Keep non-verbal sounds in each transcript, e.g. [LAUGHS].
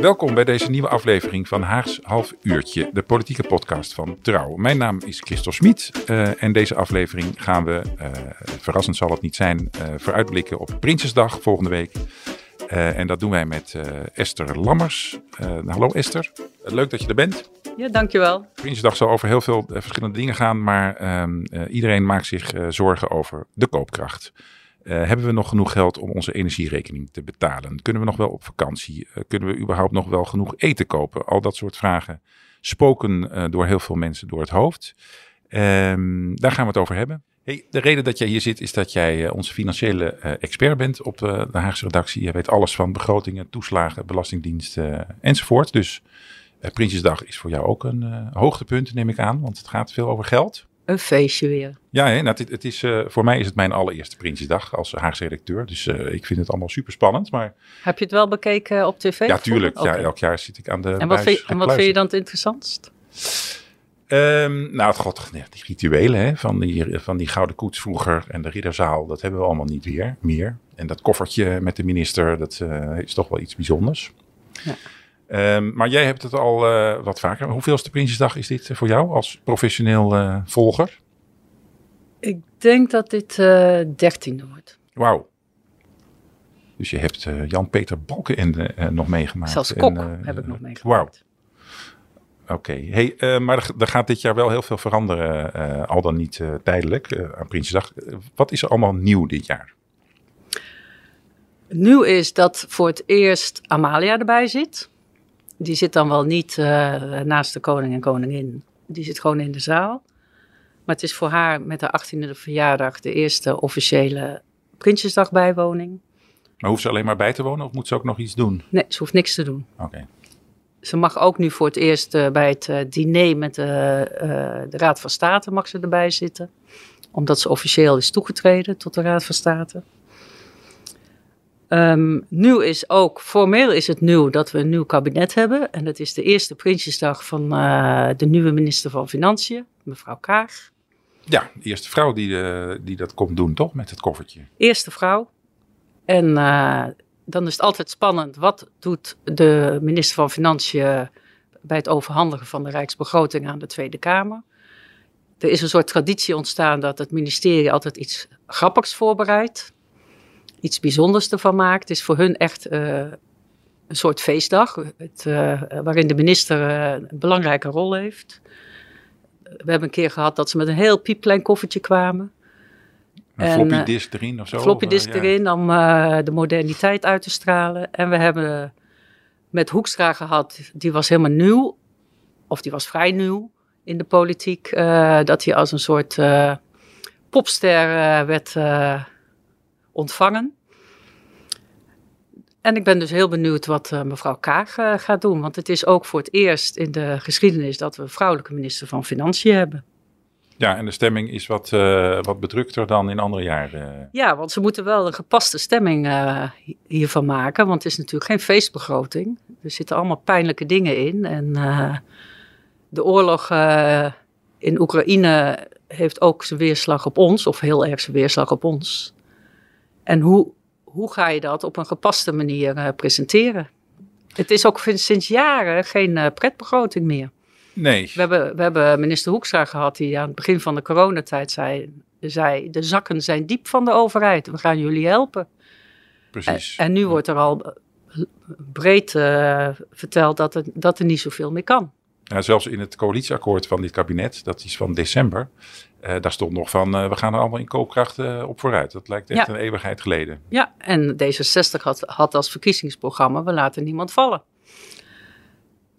Welkom bij deze nieuwe aflevering van Haags Half Uurtje, de politieke podcast van Trouw. Mijn naam is Christel Smit uh, en deze aflevering gaan we, uh, verrassend zal het niet zijn, uh, vooruitblikken op Prinsjesdag volgende week. en dat doen wij met Esther Lammers. hallo Esther, leuk dat je er bent. Ja, dankjewel. Prinsjesdag zal over heel veel verschillende dingen gaan, maar ehm, iedereen maakt zich zorgen over de koopkracht. Uh, hebben we nog genoeg geld om onze energierekening te betalen? Kunnen we nog wel op vakantie? Uh, kunnen we überhaupt nog wel genoeg eten kopen? Al dat soort vragen spoken uh, door heel veel mensen door het hoofd. Um, daar gaan we het over hebben. Hey, de reden dat jij hier zit is dat jij onze financiële expert bent op de Haagse redactie. Je weet alles van begrotingen, toeslagen, belastingdiensten enzovoort. Dus Prinsjesdag is voor jou ook een hoogtepunt, neem ik aan, want het gaat veel over geld een feestje weer. Ja, hè, nou, het, het is, uh, voor mij is het mijn allereerste Prinsjesdag als Haagse redacteur. Dus uh, ik vind het allemaal super spannend. Maar... Heb je het wel bekeken op tv? Ja, tuurlijk. Okay. Ja, elk jaar zit ik aan de En wat, vind, en wat vind je dan het interessantst? Um, nou, het god, die rituelen hè, van, die, van die gouden koets vroeger en de ridderzaal, dat hebben we allemaal niet weer, meer. En dat koffertje met de minister, dat uh, is toch wel iets bijzonders. Ja. Um, maar jij hebt het al uh, wat vaker. Hoeveelste Prinsjesdag is dit voor jou als professioneel uh, volger? Ik denk dat dit dertiende wordt. Wauw. Dus je hebt Jan-Peter Balkenende nog meegemaakt. Zelfs Kok en, heb ik nog meegemaakt. Wauw. Oké, okay. hey, maar er, gaat dit jaar wel heel veel veranderen, al dan niet tijdelijk, aan Prinsjesdag. wat is er allemaal nieuw dit jaar? Nieuw is dat voor het eerst Amalia erbij zit. Die zit dan wel niet uh, naast de koning en koningin. Die zit gewoon in de zaal. Maar het is voor haar met haar 18e verjaardag de eerste officiële Prinsjesdagbijwoning. Maar hoeft ze alleen maar bij te wonen of moet ze ook nog iets doen? Nee, ze hoeft niks te doen. Oké. Okay. Ze mag ook nu voor het eerst uh, bij het uh, diner met de, de, Raad van State mag ze erbij zitten. Omdat ze officieel is toegetreden tot de Raad van State. Um, nieuw is ook, formeel is het nieuw dat we een nieuw kabinet hebben. En dat is de eerste Prinsjesdag van uh, de nieuwe minister van Financiën, mevrouw Kaag. Ja, de eerste vrouw die, uh, die dat komt doen, toch? Met het koffertje. Eerste vrouw. En uh, dan is het altijd spannend. Wat doet de minister van Financiën bij het overhandigen van de Rijksbegroting aan de Tweede Kamer? Er is een soort traditie ontstaan dat het ministerie altijd iets grappigs voorbereidt iets bijzonders ervan maakt. Het is voor hun echt uh, een soort feestdag, het, uh, waarin de minister uh, een belangrijke rol heeft. We hebben een keer gehad dat ze met een heel piepklein koffertje kwamen. Een en, floppy disk erin of zo? Floppy disk erin om de moderniteit uit te stralen. En we hebben met Hoekstra gehad, die was helemaal nieuw, of die was vrij nieuw in de politiek, dat hij als een soort popster werd ontvangen. En ik ben dus heel benieuwd wat uh, mevrouw Kaag uh, gaat doen. Want het is ook voor het eerst in de geschiedenis dat we een vrouwelijke minister van Financiën hebben. Ja, en de stemming is wat, uh, wat bedrukter dan in andere jaren. Ja, want ze moeten wel een gepaste stemming hiervan maken. Want het is natuurlijk geen feestbegroting. Er zitten allemaal pijnlijke dingen in. En de oorlog in Oekraïne heeft ook zijn weerslag op ons, of heel erg zijn weerslag op ons. En hoe, hoe ga je dat op een gepaste manier uh, presenteren? Het is ook sinds jaren geen uh, pretbegroting meer. Nee. We hebben, we hebben minister Hoekstra gehad die aan het begin van de coronatijd zei, zei... de zakken zijn diep van de overheid, we gaan jullie helpen. Precies. En, en nu wordt er al breed uh, verteld dat er, dat er niet zoveel meer kan. Ja, zelfs in het coalitieakkoord van dit kabinet, dat is van december, uh, daar stond nog van, uh, we gaan er allemaal in koopkracht uh, op vooruit. Dat lijkt echt ja. een eeuwigheid geleden. Ja, en D66 had, had als verkiezingsprogramma, we laten niemand vallen.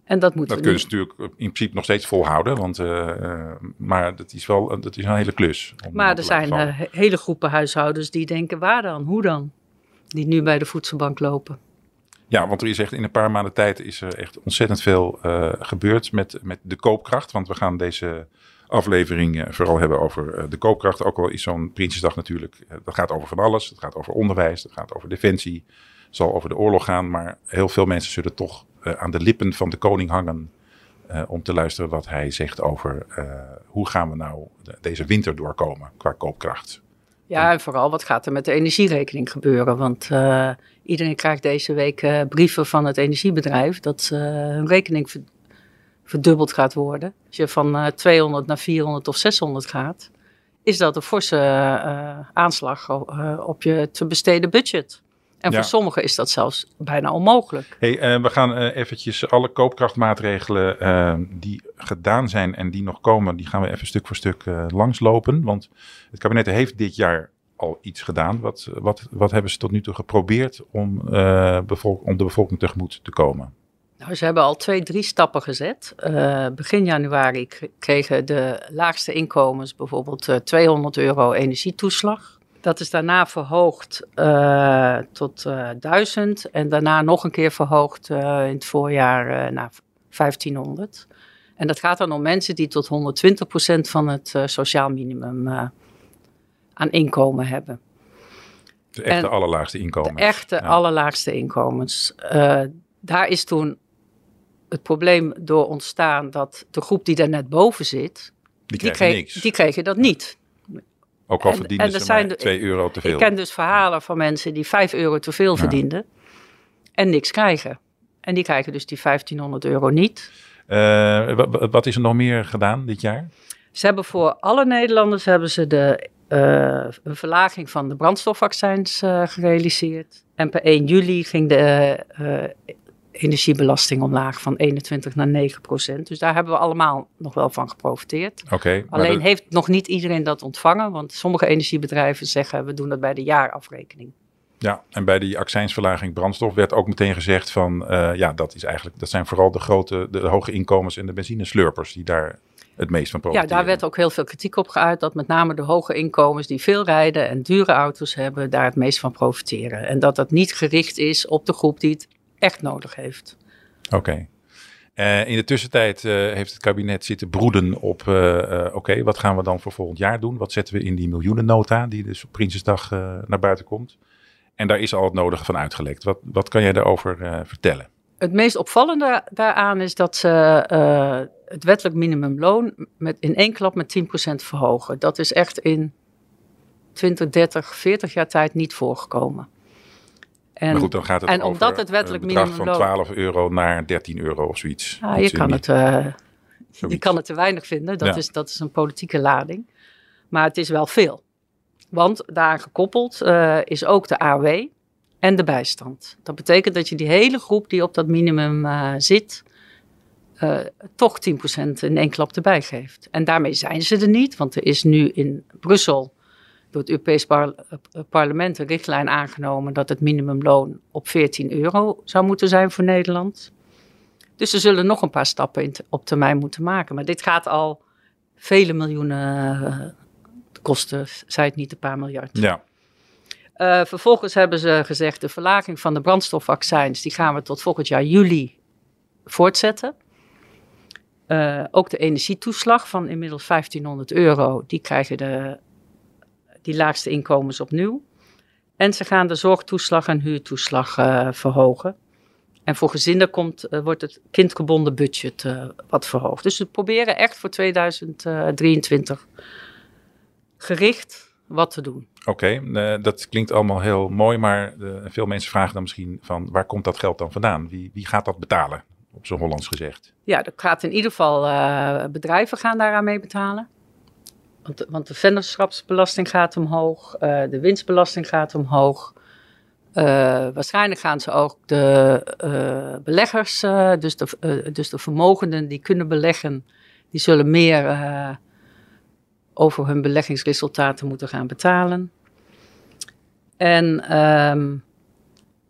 En dat moeten dat kunnen ze natuurlijk in principe nog steeds volhouden, want, maar dat is wel dat is een hele klus. Maar er zijn hele groepen huishoudens die denken, waar dan, hoe dan? Die nu bij de voedselbank lopen. Ja, want er is echt in een paar maanden tijd is er echt ontzettend veel gebeurd met, met de koopkracht. Want we gaan deze aflevering uh, vooral hebben over uh, de koopkracht. Ook al is zo'n Prinsjesdag natuurlijk, dat gaat over van alles. Het gaat over onderwijs, het gaat over defensie, zal over de oorlog gaan. Maar heel veel mensen zullen toch aan de lippen van de koning hangen om te luisteren wat hij zegt over hoe gaan we nou deze winter doorkomen qua koopkracht. Ja, en vooral wat gaat er met de energierekening gebeuren? Want iedereen krijgt deze week brieven van het energiebedrijf dat uh, hun rekening verdubbeld gaat worden. Als je van 200 naar 400 of 600 gaat, is dat een forse aanslag op je te besteden budget. En voor sommigen is dat zelfs bijna onmogelijk. Hey, uh, we gaan uh, eventjes alle koopkrachtmaatregelen uh, die gedaan zijn en die nog komen, die gaan we even stuk voor stuk langslopen. Want het kabinet heeft dit jaar al iets gedaan. Wat, wat, wat hebben ze tot nu toe geprobeerd om, om de bevolking tegemoet te komen? Nou, ze hebben al twee, drie stappen gezet. begin januari kregen de laagste inkomens bijvoorbeeld 200 euro energietoeslag. Dat is daarna verhoogd uh, tot uh, eh, 1000 en daarna nog een keer verhoogd in het voorjaar naar 1500. En dat gaat dan om mensen die tot 120% van het sociaal minimum aan inkomen hebben. De echte en allerlaagste inkomens. De echte allerlaagste inkomens. daar is toen het probleem door ontstaan dat de groep die daar net boven zit, die, die, kreeg, die kregen dat niet. Ook al verdienen ze maar 2 euro te veel. Ik ken dus verhalen van mensen die 5 euro te veel verdienden en niks krijgen. En die krijgen dus die 1500 euro niet. Uh, wat is er nog meer gedaan dit jaar? Ze hebben voor alle Nederlanders hebben ze de uh, een verlaging van de brandstofvaccins uh, gerealiseerd. En per 1 juli ging de energiebelasting omlaag van 21 naar 9 procent. Dus daar hebben we allemaal nog wel van geprofiteerd. Oké. Alleen heeft nog niet iedereen dat ontvangen, want sommige energiebedrijven zeggen we doen dat bij de jaarafrekening. Ja, en bij die accijnsverlaging brandstof werd ook meteen gezegd van uh, ja, dat is eigenlijk dat zijn vooral de grote, de hoge inkomens en de benzineslurpers die daar het meest van profiteren. Ja, daar werd ook heel veel kritiek op geuit dat met name de hoge inkomens die veel rijden en dure auto's hebben, daar het meest van profiteren. En dat dat niet gericht is op de groep die het echt nodig heeft. Oké. Uh, in de tussentijd uh, heeft het kabinet zitten broeden op, uh, oké, wat gaan we dan voor volgend jaar doen? Wat zetten we in die miljoenennota die dus op Prinsjesdag naar buiten komt? En daar is al het nodige van uitgelekt. Wat, wat kan jij daarover vertellen? Het meest opvallende daaraan is dat ze het wettelijk minimumloon met, in één klap met 10% verhogen. Dat is echt in 20, 30, 40 jaar tijd niet voorgekomen. En, maar goed, dan gaat het en omdat het wettelijk minimum van 12 euro naar 13 euro of zoiets. Ja, je, kan het, uh, je kan het te weinig vinden, dat, is, dat is een politieke lading. Maar het is wel veel. Want daar gekoppeld uh, is ook de AOW en de bijstand. Dat betekent dat je die hele groep die op dat minimum uh, zit, toch 10% in één klap erbij geeft. En daarmee zijn ze er niet, want er is nu in Brussel door het Europees eh, Parlement een richtlijn aangenomen dat het minimumloon op 14 euro zou moeten zijn voor Nederland. Dus ze zullen nog een paar stappen op termijn moeten maken. Maar dit gaat al vele miljoenen uh, kosten, zei het niet een paar miljard. Ja. Uh, vervolgens hebben ze gezegd, de verlaging van de brandstofvaccins, die gaan we tot volgend jaar juli voortzetten. Uh, ook de energietoeslag van inmiddels 1500 euro, die krijgen de die laagste inkomens opnieuw. En ze gaan de zorgtoeslag en huurtoeslag uh, verhogen. En voor gezinnen komt, uh, wordt het kindgebonden budget uh, wat verhoogd. Dus we proberen echt voor 2023 gericht wat te doen. Oké, okay, dat klinkt allemaal heel mooi, maar veel mensen vragen dan misschien van waar komt dat geld dan vandaan? Wie, wie gaat dat betalen, op zo'n Hollands gezegd? Ja, dat gaat in ieder geval bedrijven gaan daaraan mee betalen. Want de, want de vennootschapsbelasting gaat omhoog, uh, de winstbelasting gaat omhoog. Uh, waarschijnlijk gaan ze ook de uh, beleggers, dus, de, dus de vermogenden die kunnen beleggen, die zullen meer over hun beleggingsresultaten moeten gaan betalen. En um,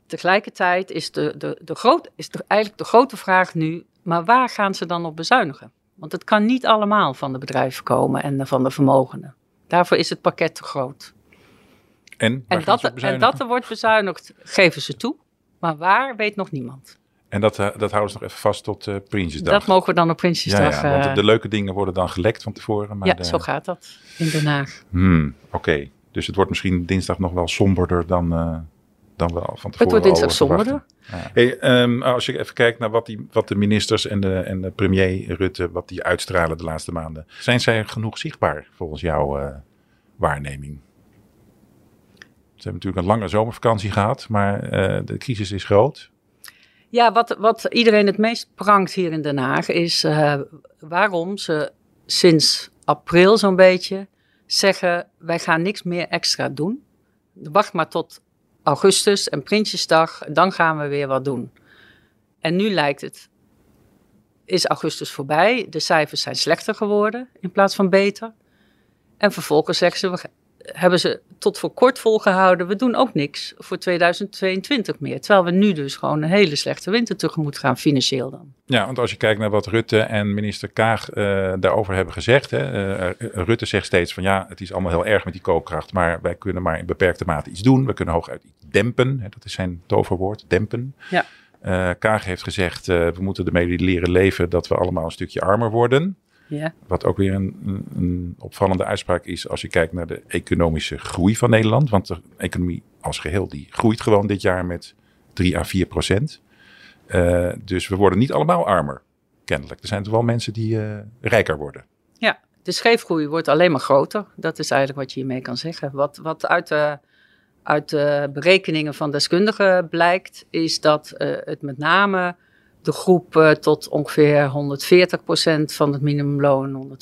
tegelijkertijd is, de, de, de groot, is de, eigenlijk de grote vraag nu, maar waar gaan ze dan op bezuinigen? Want het kan niet allemaal van de bedrijven komen en van de vermogenden. Daarvoor is het pakket te groot. En, en, dat, en dat er wordt bezuinigd, geven ze toe. Maar waar, weet nog niemand. En dat, uh, dat houden ze nog even vast tot uh, Prinsjesdag. Dat mogen we dan op Prinsjesdag. Ja, ja want de, de, leuke dingen worden dan gelekt van tevoren. Maar ja, de... zo gaat dat in Den Haag. Hmm, Oké, dus het wordt misschien dinsdag nog wel somberder dan, uh, dan wel van tevoren. Het wordt dinsdag. Ja. Hey, um, als je even kijkt naar wat, die, wat de ministers en de, en de premier Rutte, wat die uitstralen de laatste maanden. Zijn zij genoeg zichtbaar volgens jouw uh, waarneming? Ze hebben natuurlijk een lange zomervakantie gehad, maar de crisis is groot. Ja, wat, wat iedereen het meest prangt hier in Den Haag is waarom ze sinds april zo'n beetje zeggen: wij gaan niks meer extra doen. Wacht maar tot augustus en Prinsjesdag, dan gaan we weer wat doen. En nu lijkt het, is augustus voorbij, de cijfers zijn slechter geworden in plaats van beter. En vervolgens zeggen ze, hebben ze tot voor kort volgehouden. We doen ook niks voor 2022 meer. Terwijl we nu dus gewoon een hele slechte winter tegemoet gaan, financieel dan. Ja, want als je kijkt naar wat Rutte en minister Kaag uh, daarover hebben gezegd. Hè, uh, Rutte zegt steeds van ja, het is allemaal heel erg met die koopkracht. Maar wij kunnen maar in beperkte mate iets doen. We kunnen hooguit iets dempen. Hè, dat is zijn toverwoord, dempen. Ja. Kaag heeft gezegd, we moeten ermee leren leven dat we allemaal een stukje armer worden. Ja. Wat ook weer een, een, opvallende uitspraak is als je kijkt naar de economische groei van Nederland. Want de economie als geheel die groeit gewoon dit jaar met 3 à 4 procent. Uh, dus we worden niet allemaal armer, kennelijk. Er zijn toch wel mensen die uh, rijker worden. Ja, de scheefgroei wordt alleen maar groter. Dat is eigenlijk wat je hiermee kan zeggen. Wat, wat uit, de, uit de berekeningen van deskundigen blijkt, is dat uh, het met name de groep uh, tot ongeveer 140% van het minimumloon,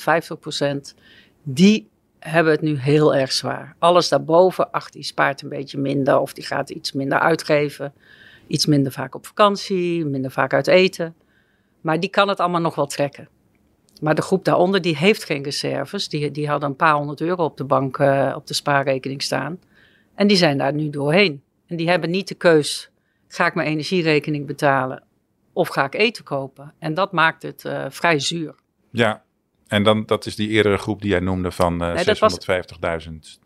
150%, die hebben het nu heel erg zwaar. Alles daarboven, ach, die spaart een beetje minder of die gaat iets minder uitgeven. Iets minder vaak op vakantie, minder vaak uit eten. Maar die kan het allemaal nog wel trekken. Maar de groep daaronder, die heeft geen reserves. Die, die hadden een paar honderd euro op de bank, uh, op de spaarrekening staan. En die zijn daar nu doorheen. En die hebben niet de keus, ga ik mijn energierekening betalen of ga ik eten kopen? En dat maakt het uh, vrij zuur. Ja, en dan, dat is die eerdere groep die jij noemde van uh, nee, 650.000.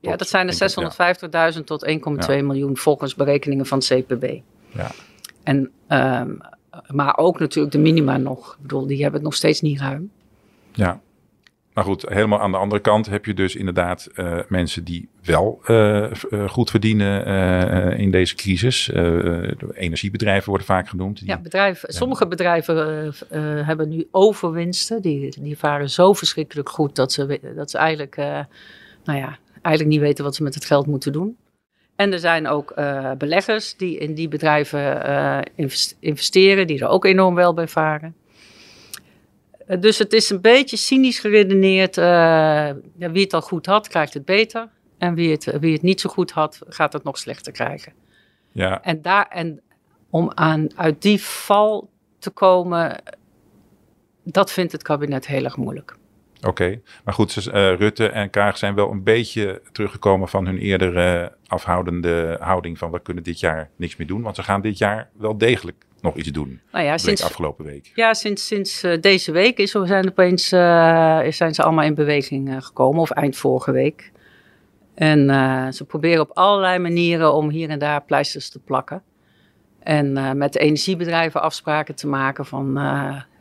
Ja, dat zijn de 650.000 tot 1,2 ja. miljoen volgens berekeningen van het CPB. Ja. En, um, maar ook natuurlijk de minima nog. Ik bedoel, die hebben het nog steeds niet ruim. Ja. Maar goed, helemaal aan de andere kant heb je dus inderdaad uh, mensen die wel uh, goed verdienen in deze crisis. energiebedrijven worden vaak genoemd. Ja, bedrijven, sommige bedrijven hebben nu overwinsten. Die, die varen zo verschrikkelijk goed dat ze, dat ze eigenlijk, nou ja, eigenlijk niet weten wat ze met het geld moeten doen. En er zijn ook beleggers die in die bedrijven investeren, die er ook enorm wel bij varen. Eh, dus het is een beetje cynisch geredeneerd. Uh, ja, wie het al goed had, krijgt het beter. En wie het, wie het niet zo goed had, gaat het nog slechter krijgen. Ja. En, daar, en om aan, uit die val te komen, dat vindt het kabinet heel erg moeilijk. Oké, maar goed, uh, Rutte en Kaag zijn wel een beetje teruggekomen van hun eerdere afhoudende houding van we kunnen dit jaar niks meer doen. Want ze gaan dit jaar wel degelijk nog iets doen. Nou ja, sinds afgelopen week. Ja, sinds, sinds uh, deze week is, zijn, opeens, uh, zijn ze allemaal in beweging uh, gekomen, of eind vorige week. En ze proberen op allerlei manieren om hier en daar pleisters te plakken. En met de energiebedrijven afspraken te maken van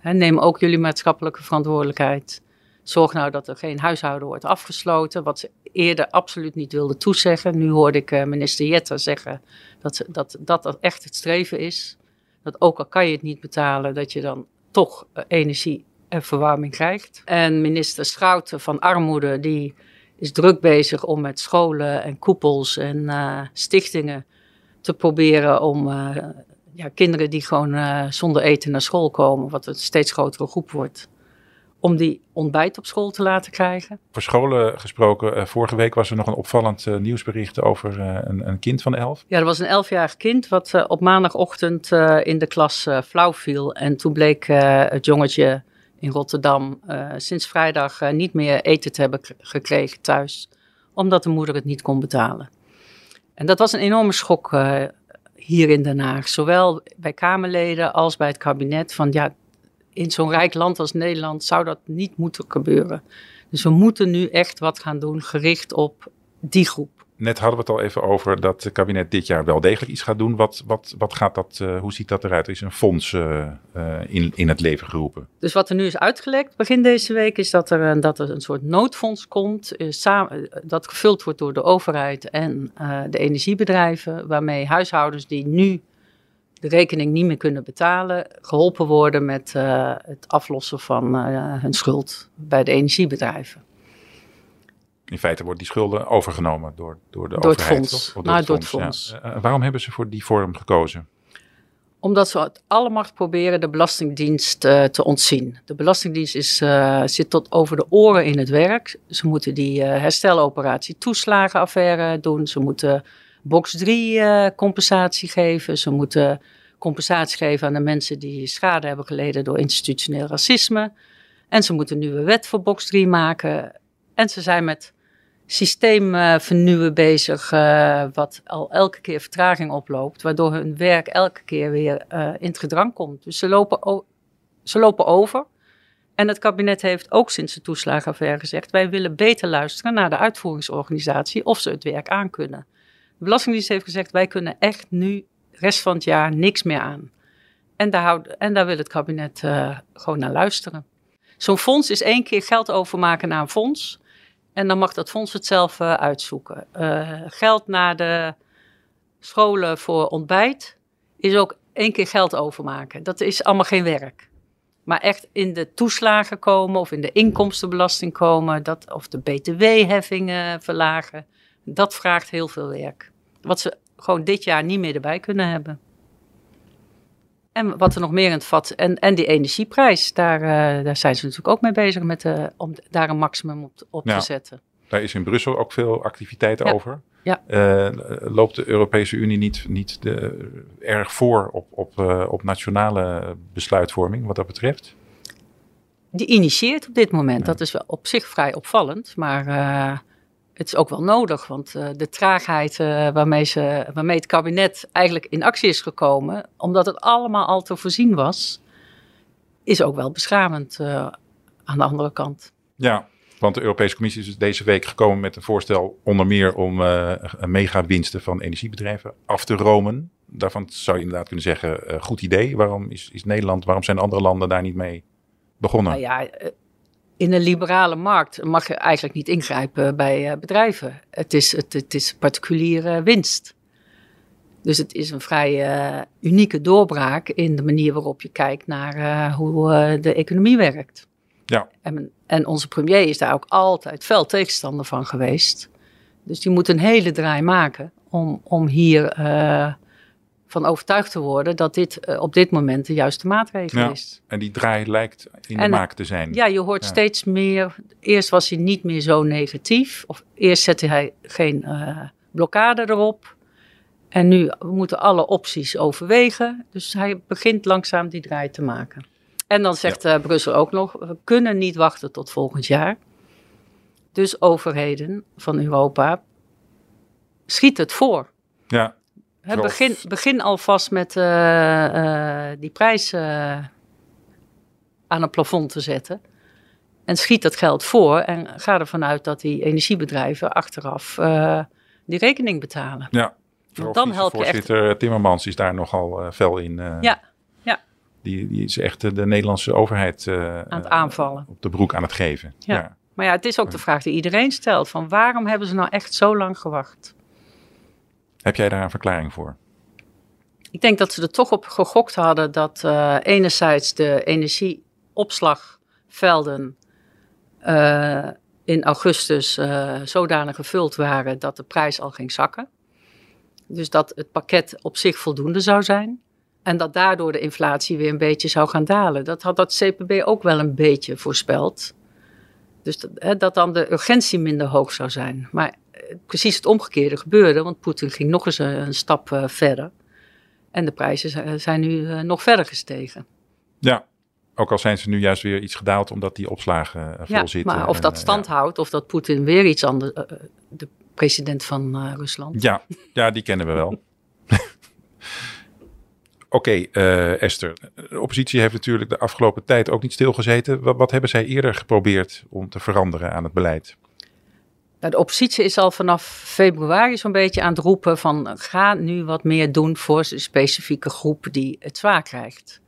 neem ook jullie maatschappelijke verantwoordelijkheid. Zorg nou dat er geen huishouden wordt afgesloten, wat ze eerder absoluut niet wilden toezeggen. Nu hoorde ik minister Jetter zeggen dat, dat, dat dat echt het streven is dat ook al kan je het niet betalen, dat je dan toch eh, energie en verwarming krijgt. En minister Schouten van Armoede, die is druk bezig om met scholen en koepels en uh, stichtingen te proberen om uh, ja, kinderen die gewoon zonder eten naar school komen, wat een steeds grotere groep wordt, om die ontbijt op school te laten krijgen. Voor scholen gesproken, uh, vorige week was er nog een opvallend uh, nieuwsbericht over uh, een, een, kind van elf. Ja, er was een elfjarig kind wat op maandagochtend in de klas flauw viel. En toen bleek het jongetje in Rotterdam sinds vrijdag niet meer eten te hebben gekregen thuis, omdat de moeder het niet kon betalen. En dat was een enorme schok hier in Den Haag, zowel bij Kamerleden als bij het kabinet. Van ja, in zo'n rijk land als Nederland zou dat niet moeten gebeuren. Dus we moeten nu echt wat gaan doen gericht op die groep. Net hadden we het al even over dat het kabinet dit jaar wel degelijk iets gaat doen. Wat, wat, wat gaat dat, uh, hoe ziet dat eruit? Er is een fonds uh, uh, in, in het leven geroepen. Dus wat er nu is uitgelekt begin deze week is dat er, dat er een soort noodfonds komt. samen, dat gevuld wordt door de overheid en de energiebedrijven. Waarmee huishoudens die nu de rekening niet meer kunnen betalen, geholpen worden met uh, het aflossen van uh, hun schuld bij de energiebedrijven. in feite worden die schulden overgenomen door, door de Door het overheid. fonds. Of Nou, door het fonds. Eh, waarom hebben ze voor die vorm gekozen? Omdat ze uit alle macht proberen de Belastingdienst eh, te ontzien. De Belastingdienst is, eh, zit tot over de oren in het werk. Ze moeten die eh, hersteloperatie toeslagenaffaire doen. Ze moeten box 3 eh, compensatie geven. Ze moeten compensatie geven aan de mensen die schade hebben geleden door institutioneel racisme. En ze moeten een nieuwe wet voor box 3 maken. En ze zijn met systeemvernieuwen bezig, eh, wat al elke keer vertraging oploopt, waardoor hun werk elke keer weer eh, in het gedrang komt. Dus ze lopen, ze lopen over. En het kabinet heeft ook sinds de toeslagenaffaire gezegd: wij willen beter luisteren naar de uitvoeringsorganisatie of ze het werk aankunnen. Belastingdienst heeft gezegd: wij kunnen echt nu rest van het jaar niks meer aan. En daar, en daar wil het kabinet eh, gewoon naar luisteren. Zo'n fonds is één keer geld overmaken naar een fonds. En dan mag dat fonds het zelf eh, uitzoeken. Eh, geld naar de scholen voor ontbijt is ook één keer geld overmaken. Dat is allemaal geen werk. Maar echt in de toeslagen komen of in de inkomstenbelasting komen, dat, of de btw-heffingen verlagen, dat vraagt heel veel werk. Wat ze gewoon dit jaar niet meer erbij kunnen hebben. En wat er nog meer in het vat, en, en die energieprijs, daar, eh, daar zijn ze natuurlijk ook mee bezig met, eh, om daar een maximum op, op te zetten. Daar is in Brussel ook veel activiteit Ja. over. Ja. Eh, loopt de Europese Unie niet, niet de, erg voor op, op, op nationale besluitvorming wat dat betreft? Die initieert op dit moment. Ja. Dat is wel op zich vrij opvallend, maar het is ook wel nodig. Want eh, de traagheid eh, waarmee, ze, waarmee het kabinet eigenlijk in actie is gekomen, omdat het allemaal al te voorzien was, is ook wel beschamend eh, aan de andere kant. Ja, want de Europese Commissie is dus deze week gekomen met een voorstel onder meer om mega-winsten van energiebedrijven af te romen. Daarvan zou je inderdaad kunnen zeggen, goed idee. Waarom is, is Nederland, waarom zijn andere landen daar niet mee begonnen? Nou ja, in een liberale markt mag je eigenlijk niet ingrijpen bij eh, bedrijven. Het is, het, het is particuliere winst. Dus het is een vrij eh, unieke doorbraak in de manier waarop je kijkt naar eh, hoe de economie werkt. Ja. En, en onze premier is daar ook altijd fel tegenstander van geweest. Dus die moet een hele draai maken om, om hier van overtuigd te worden dat dit eh, op dit moment de juiste maatregel Ja. is. En die draai lijkt in de En- maak te zijn. Ja, je hoort Ja. steeds meer. Eerst was hij niet meer zo negatief. Of eerst zette hij geen eh, blokkade erop. En nu moeten alle opties overwegen. Dus hij begint langzaam die draai te maken. En dan zegt eh, Brussel ook nog: we kunnen niet wachten tot volgend jaar. Dus overheden van Europa, schiet het voor. Ja, Vooral- begin, begin alvast met eh, eh, die prijs eh, aan een plafond te zetten. En schiet dat geld voor en ga ervan uit dat die energiebedrijven achteraf die rekening betalen. ja. Vooral dan help je echt- Voorzitter Timmermans is daar nogal fel in. Ja, ja. Die, die is echt de Nederlandse overheid Aan het aanvallen. op de broek aan het geven. Ja. ja. Maar ja, het is ook de vraag die iedereen stelt: van waarom hebben ze nou echt zo lang gewacht? Heb jij daar een verklaring voor? Ik denk dat ze er toch op gegokt hadden dat eh, enerzijds de energieopslagvelden eh, in augustus eh, zodanig gevuld waren dat de prijs al ging zakken. Dus dat het pakket op zich voldoende zou zijn. En dat daardoor de inflatie weer een beetje zou gaan dalen. Dat had dat CPB ook wel een beetje voorspeld. Dus dat, hè, dat dan de urgentie minder hoog zou zijn. Maar precies het omgekeerde gebeurde, want Poetin ging nog eens een, een stap eh, verder. En de prijzen zijn- zijn nu eh, nog verder gestegen. Ja, ook al zijn ze nu juist weer iets gedaald omdat die opslagen eh, vol Ja, zitten. maar of en, dat eh, stand houdt, of dat Poetin weer iets anders, eh, eh, de president van eh, Rusland. Ja, ja, die kennen we wel. [LAUGHS] Oké, eh, Esther. De oppositie heeft natuurlijk de afgelopen tijd ook niet stilgezeten. Wat, wat hebben zij eerder geprobeerd om te veranderen aan het beleid? Nou, de oppositie is al vanaf februari zo'n beetje aan het roepen van ga nu wat meer doen voor de specifieke groep die het zwaar krijgt.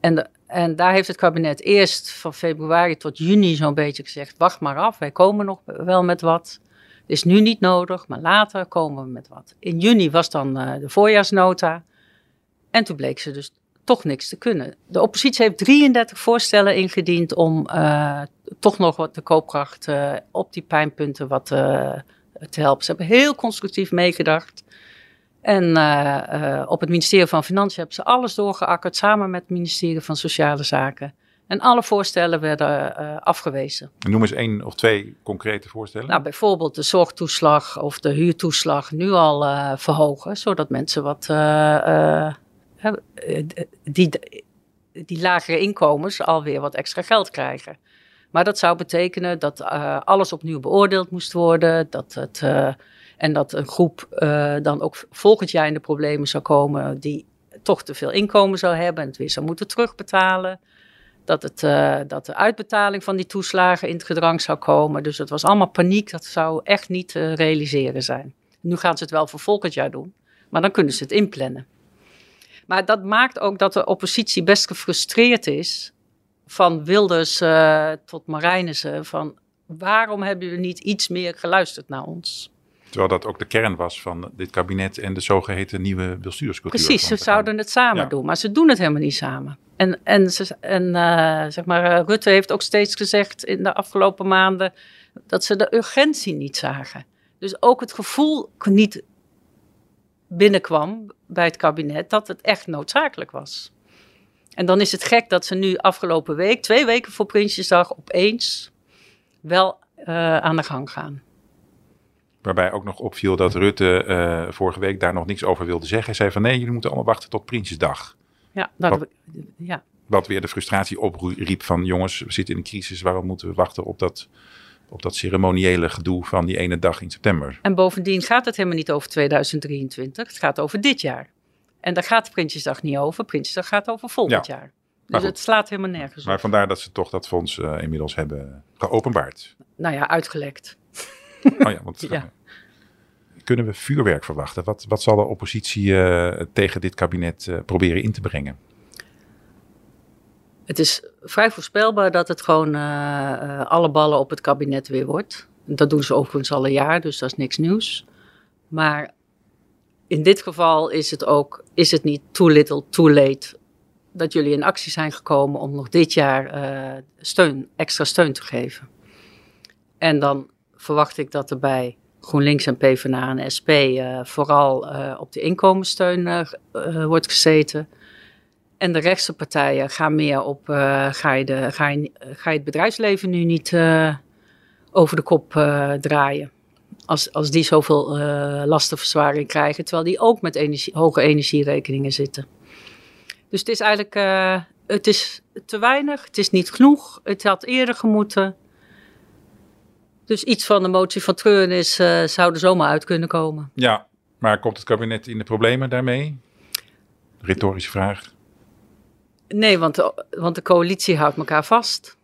En, en daar heeft het kabinet eerst van februari tot juni zo'n beetje gezegd, wacht maar af, wij komen nog wel met wat. Het is nu niet nodig, maar later komen we met wat. In juni was dan eh, de voorjaarsnota. En toen bleek ze dus toch niks te kunnen. De oppositie heeft 33 voorstellen ingediend om uh, toch nog wat de koopkracht uh, op die pijnpunten wat uh, te helpen. Ze hebben heel constructief meegedacht. En op het ministerie van Financiën hebben ze alles doorgeakkerd samen met het ministerie van Sociale Zaken. En alle voorstellen werden afgewezen. noem eens één of twee concrete voorstellen. Nou, bijvoorbeeld de zorgtoeslag of de huurtoeslag nu al verhogen, zodat mensen wat eh, die, die lagere inkomens alweer wat extra geld krijgen. Maar dat zou betekenen dat uh, alles opnieuw beoordeeld moest worden. Dat het, en dat een groep dan ook volgend jaar in de problemen zou komen die toch te veel inkomen zou hebben en het weer zou moeten terugbetalen. Dat, het, dat de uitbetaling van die toeslagen in het gedrang zou komen. Dus het was allemaal paniek. Dat zou echt niet realiseren zijn. Nu gaan ze het wel voor volgend jaar doen, maar dan kunnen ze het inplannen. Maar dat maakt ook dat de oppositie best gefrustreerd is. Van Wilders uh, tot Marijnissen. Van waarom hebben jullie niet iets meer geluisterd naar ons? Terwijl dat ook de kern was van dit kabinet en de zogeheten nieuwe bestuurscultuur. Precies, ze zouden het samen doen, maar ze doen het helemaal niet samen. En, en, ze, en uh, zeg maar, uh, Rutte heeft ook steeds gezegd in de afgelopen maanden dat ze de urgentie niet zagen. Dus ook het gevoel niet binnenkwam bij het kabinet dat het echt noodzakelijk was. En dan is het gek dat ze nu afgelopen week, twee weken voor Prinsjesdag, opeens wel uh, aan de gang gaan. Waarbij ook nog opviel dat Rutte uh, vorige week daar nog niks over wilde zeggen. Hij zei van nee, jullie moeten allemaal wachten tot Prinsjesdag. Ja, wat, ja. wat weer de frustratie opriep van jongens, we zitten in een crisis, waarom moeten we wachten op dat op dat ceremoniële gedoe van die ene dag in september. En bovendien gaat het helemaal niet over 2023, het gaat over dit jaar. En daar gaat Prinsjesdag niet over, Prinsjesdag gaat over volgend jaar. Dus het slaat helemaal nergens op. Maar vandaar dat ze toch dat fonds uh, inmiddels hebben geopenbaard. Nou ja, uitgelekt. Oh ja, want [LAUGHS] ja. kunnen we vuurwerk verwachten? Wat, wat zal de oppositie uh, tegen dit kabinet uh, proberen in te brengen? Het is vrij voorspelbaar dat het gewoon uh, alle ballen op het kabinet weer wordt. Dat doen ze overigens al een jaar, dus dat is niks nieuws. Maar in dit geval is het ook, is het niet too little, too late dat jullie in actie zijn gekomen om nog dit jaar uh, steun, extra steun te geven. En dan verwacht ik dat er bij GroenLinks en PvdA en SP vooral op de inkomenssteun wordt gezeten. En de rechtse partijen gaan meer op, uh, ga, je de, ga, je, ga je het bedrijfsleven nu niet uh, over de kop uh, draaien. Als, als die zoveel lastenverzwaring krijgen, terwijl die ook met hoge energierekeningen zitten. Dus het is eigenlijk het is te weinig, het is niet genoeg, het had eerder gemoeten. Dus iets van de motie van treurnis zou er zomaar uit kunnen komen. Ja, maar komt het kabinet in de problemen daarmee? Retorische vraag. Nee, want de, want de coalitie houdt elkaar vast.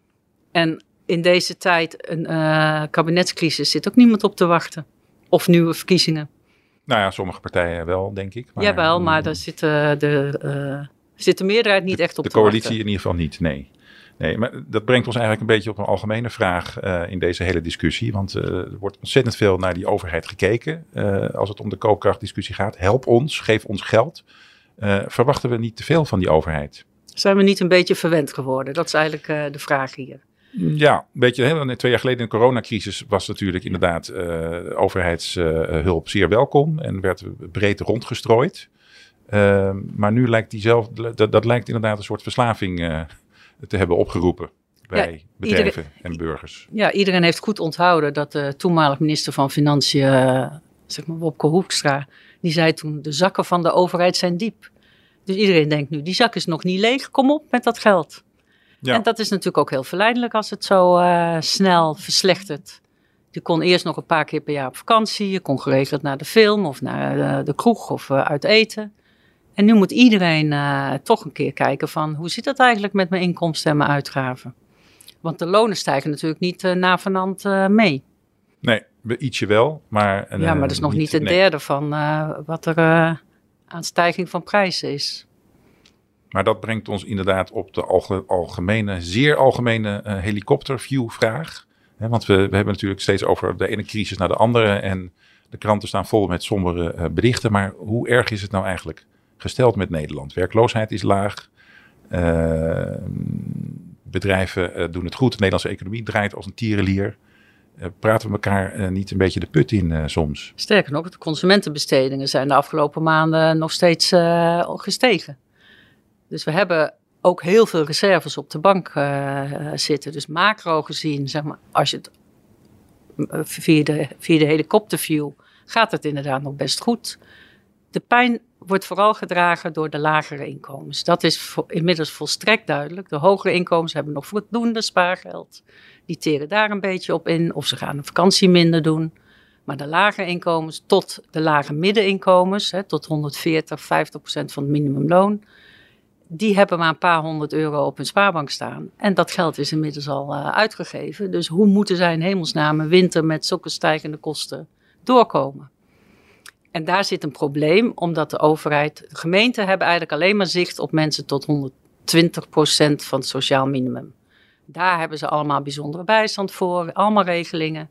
En in deze tijd, een uh, kabinetscrisis, zit ook niemand op te wachten. Of nieuwe verkiezingen. Nou ja, sommige partijen wel, denk ik. Maar, Jawel, maar daar zit, uh, de, uh, zit de meerderheid niet echt op de te wachten. De coalitie in ieder geval niet, nee. Nee, maar dat brengt ons eigenlijk een beetje op een algemene vraag uh, in deze hele discussie. Want uh, er wordt ontzettend veel naar die overheid gekeken uh, als het om de koopkrachtdiscussie gaat. Help ons, geef ons geld. verwachten we niet te veel van die overheid? Zijn we niet een beetje verwend geworden? Dat is eigenlijk uh, de vraag hier. Ja, een beetje. Hè, twee jaar geleden in de coronacrisis was natuurlijk inderdaad uh, overheidshulp zeer welkom en werd breed rondgestrooid. Uh, maar nu lijkt die zelf, dat, dat lijkt inderdaad een soort verslaving uh, te hebben opgeroepen bij ja, bedrijven iedereen, en burgers. Ja, iedereen heeft goed onthouden dat de toenmalig minister van Financiën, zeg maar Wopke Hoekstra, die zei toen: de zakken van de overheid zijn diep. Dus iedereen denkt nu, die zak is nog niet leeg, kom op met dat geld. Ja. En dat is natuurlijk ook heel verleidelijk als het zo uh, snel verslechtert. Je kon eerst nog een paar keer per jaar op vakantie, je kon geregeld naar de film of naar uh, de kroeg of uh, uit eten. En nu moet iedereen toch een keer kijken van hoe zit dat eigenlijk met mijn inkomsten en mijn uitgaven. Want de lonen stijgen natuurlijk niet na vanand mee. Nee, ietsje wel, maar... ja, maar dat is nog niet, niet een nee. derde van wat er aan stijging van prijzen is. Maar dat brengt ons inderdaad op de algemene, zeer algemene uh, helikopterview-vraag. want we, we, hebben natuurlijk steeds over de ene crisis naar de andere. En de kranten staan vol met sombere uh, berichten. Maar hoe erg is het nou eigenlijk gesteld met Nederland. Werkloosheid is laag. Uh, bedrijven doen het goed. De Nederlandse economie draait als een tierenlier. Uh, praten we elkaar niet een beetje de put in soms? Sterker nog, de consumentenbestedingen zijn de afgelopen maanden nog steeds gestegen. Dus we hebben ook heel veel reserves op de bank zitten. Dus macro gezien, zeg maar, als je het via de, via de gaat het inderdaad nog best goed. De pijn wordt vooral gedragen door de lagere inkomens. Dat is inmiddels volstrekt duidelijk. De hogere inkomens hebben nog voldoende spaargeld. Die teren daar een beetje op in, of ze gaan een vakantie minder doen. Maar de lage inkomens tot de lage middeninkomens, hè, tot 140, 50 procent van het minimumloon, die hebben maar een paar honderd euro op hun spaarbank staan. En dat geld is inmiddels al uh, uitgegeven. Dus hoe moeten zij in hemelsnaam winter met zulke stijgende kosten doorkomen? En daar zit een probleem, omdat de overheid, de gemeenten hebben eigenlijk alleen maar zicht op mensen tot 120 procent van het sociaal minimum. Daar hebben ze allemaal bijzondere bijstand voor, allemaal regelingen.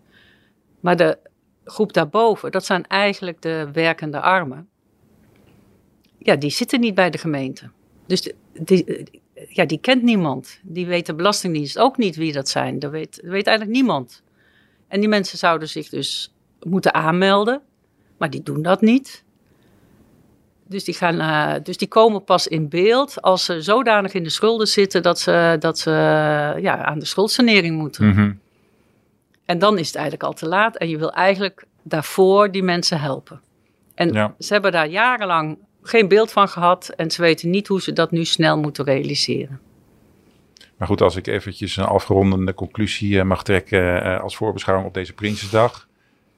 Maar de groep daarboven, dat zijn eigenlijk de werkende armen. Ja, die zitten niet bij de gemeente. Dus die, ja, die kent niemand. Die weet de Belastingdienst ook niet wie dat zijn. Dat weet, dat weet eigenlijk niemand. En die mensen zouden zich dus moeten aanmelden, maar die doen dat niet. Dus die, gaan, uh, dus die komen pas in beeld als ze zodanig in de schulden zitten dat ze, dat ze ja, aan de schuldsanering moeten. Mm En dan is het eigenlijk al te laat en je wil eigenlijk daarvoor die mensen helpen. En Ja. ze hebben daar jarenlang geen beeld van gehad en ze weten niet hoe ze dat nu snel moeten realiseren. Maar goed, als ik eventjes een afgerondende conclusie eh, mag trekken eh, als voorbeschouwing op deze Prinsjesdag.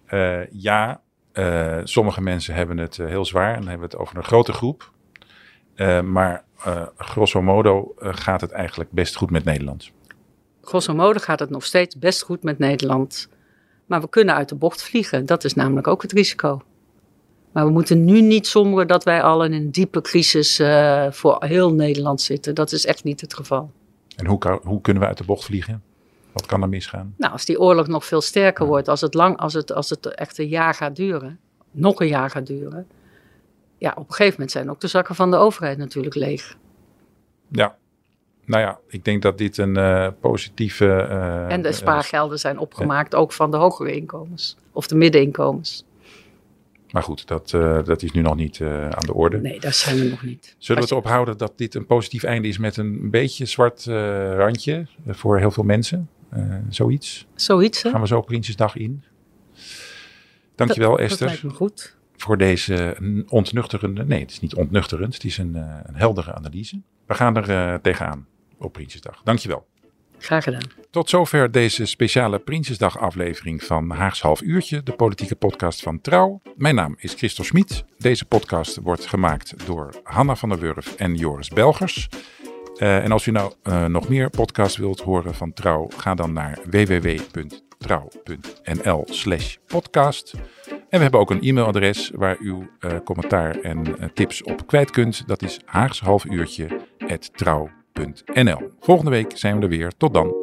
Eh, ja, eh, sommige mensen hebben het eh, heel zwaar en hebben het over een grote groep. Eh, maar grosso modo gaat het eigenlijk best goed met Nederland. Grosso modo gaat het nog steeds best goed met Nederland. Maar we kunnen uit de bocht vliegen. Dat is namelijk ook het risico. Maar we moeten nu niet somberen dat wij al in een diepe crisis voor heel Nederland zitten. Dat is echt niet het geval. En hoe, hoe kunnen we uit de bocht vliegen? Wat kan er misgaan? Nou, als die oorlog nog veel sterker wordt, als het, lang, als het, als het echt een jaar gaat duren, nog een jaar gaat duren. Ja, op een gegeven moment zijn ook de zakken van de overheid natuurlijk leeg. Ja, nou ja, ik denk dat dit een eh, positieve. eh, En de eh, spaargelden zijn opgemaakt ook van de hogere inkomens. Of de middeninkomens. maar goed, dat, dat is nu nog niet aan de orde. Nee, daar zijn we nog niet. Zullen we het ophouden dat dit een positief einde is met een beetje zwart randje voor heel veel mensen? Eh, zoiets. Zoiets, hè? Gaan we zo Prinsjesdag in. Dankjewel Dat Esther lijkt me goed. voor deze ontnuchterende, nee het is niet ontnuchterend, het is een, eh, een heldere analyse. We gaan er eh, tegenaan op Prinsjesdag. Dankjewel. Graag gedaan. Tot zover deze speciale Prinsjesdag aflevering van Haags Half Uurtje, de politieke podcast van Trouw. Mijn naam is Christel Smit. Deze podcast wordt gemaakt door Hanna van der Wurf en Joris Belgers. Eh, en als u nou eh, nog meer podcasts wilt horen van Trouw, ga dan naar www.trouw.nl slash podcast. En we hebben ook een e-mailadres waar u eh, commentaar en tips op kwijt kunt. Dat is haagshalfuurtje.trouw.nl Volgende week zijn we er weer. Tot dan.